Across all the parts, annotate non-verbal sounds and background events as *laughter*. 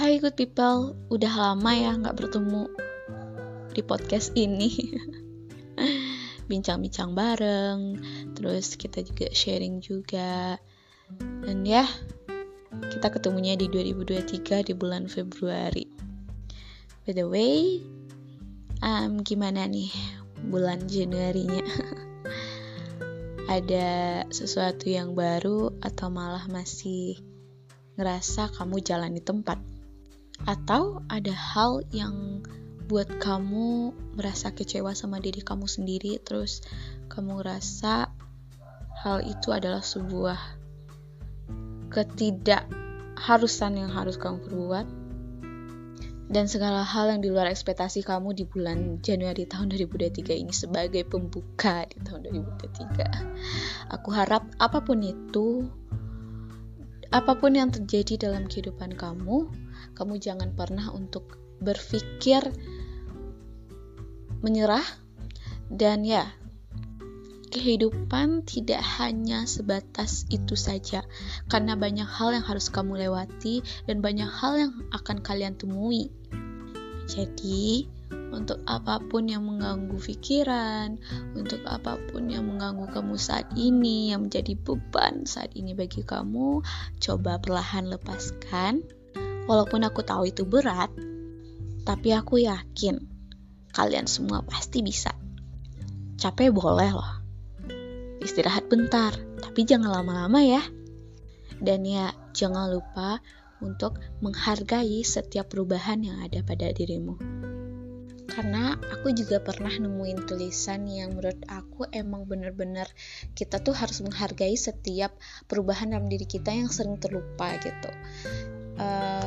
Hey good people, udah lama ya nggak bertemu di podcast ini. *laughs* Bincang-bincang bareng, terus kita juga sharing juga. Dan ya, kita ketemunya di 2023 di bulan Februari. By the way, um, gimana nih bulan Januarinya? *laughs* Ada sesuatu yang baru atau malah masih ngerasa kamu jalan di tempat? Atau ada hal yang buat kamu merasa kecewa sama diri kamu sendiri terus kamu ngerasa hal itu adalah sebuah ketidakharusan yang harus kamu perbuat dan segala hal yang di luar ekspektasi kamu di bulan Januari tahun 2023 ini sebagai pembuka di tahun 2023. Aku harap apa pun itu, apa pun yang terjadi dalam kehidupan kamu, kamu jangan pernah untuk berpikir menyerah. Dan ya kehidupan tidak hanya sebatas itu saja. Karena banyak hal yang harus kamu lewati dan banyak hal yang akan kalian temui. Jadi untuk apa pun yang mengganggu pikiran, untuk apa pun yang mengganggu kamu saat ini, yang menjadi beban saat ini bagi kamu, coba perlahan lepaskan Walaupun aku tahu itu berat, tapi aku yakin kalian semua pasti bisa. Capek boleh loh. Istirahat bentar, tapi jangan lama-lama ya. Dan ya, jangan lupa untuk menghargai setiap perubahan yang ada pada dirimu. Karena aku juga pernah nemuin tulisan yang menurut aku emang bener-bener kita tuh harus menghargai setiap perubahan dalam diri kita yang sering terlupa gitu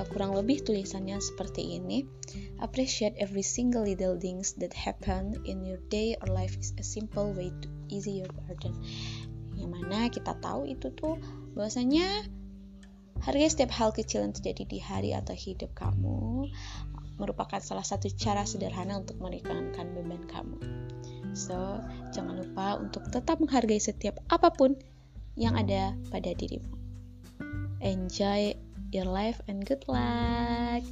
uh, kurang lebih tulisannya seperti ini appreciate every single little things that happen in your day or life is a simple way to easy your burden yang mana kita tahu itu tuh bahwasanya hargai setiap hal kecil yang terjadi di hari atau hidup kamu merupakan salah satu cara sederhana untuk meringankan beban kamu. So, jangan lupa untuk tetap menghargai setiap apa pun yang ada pada dirimu. Enjoy your life and good luck.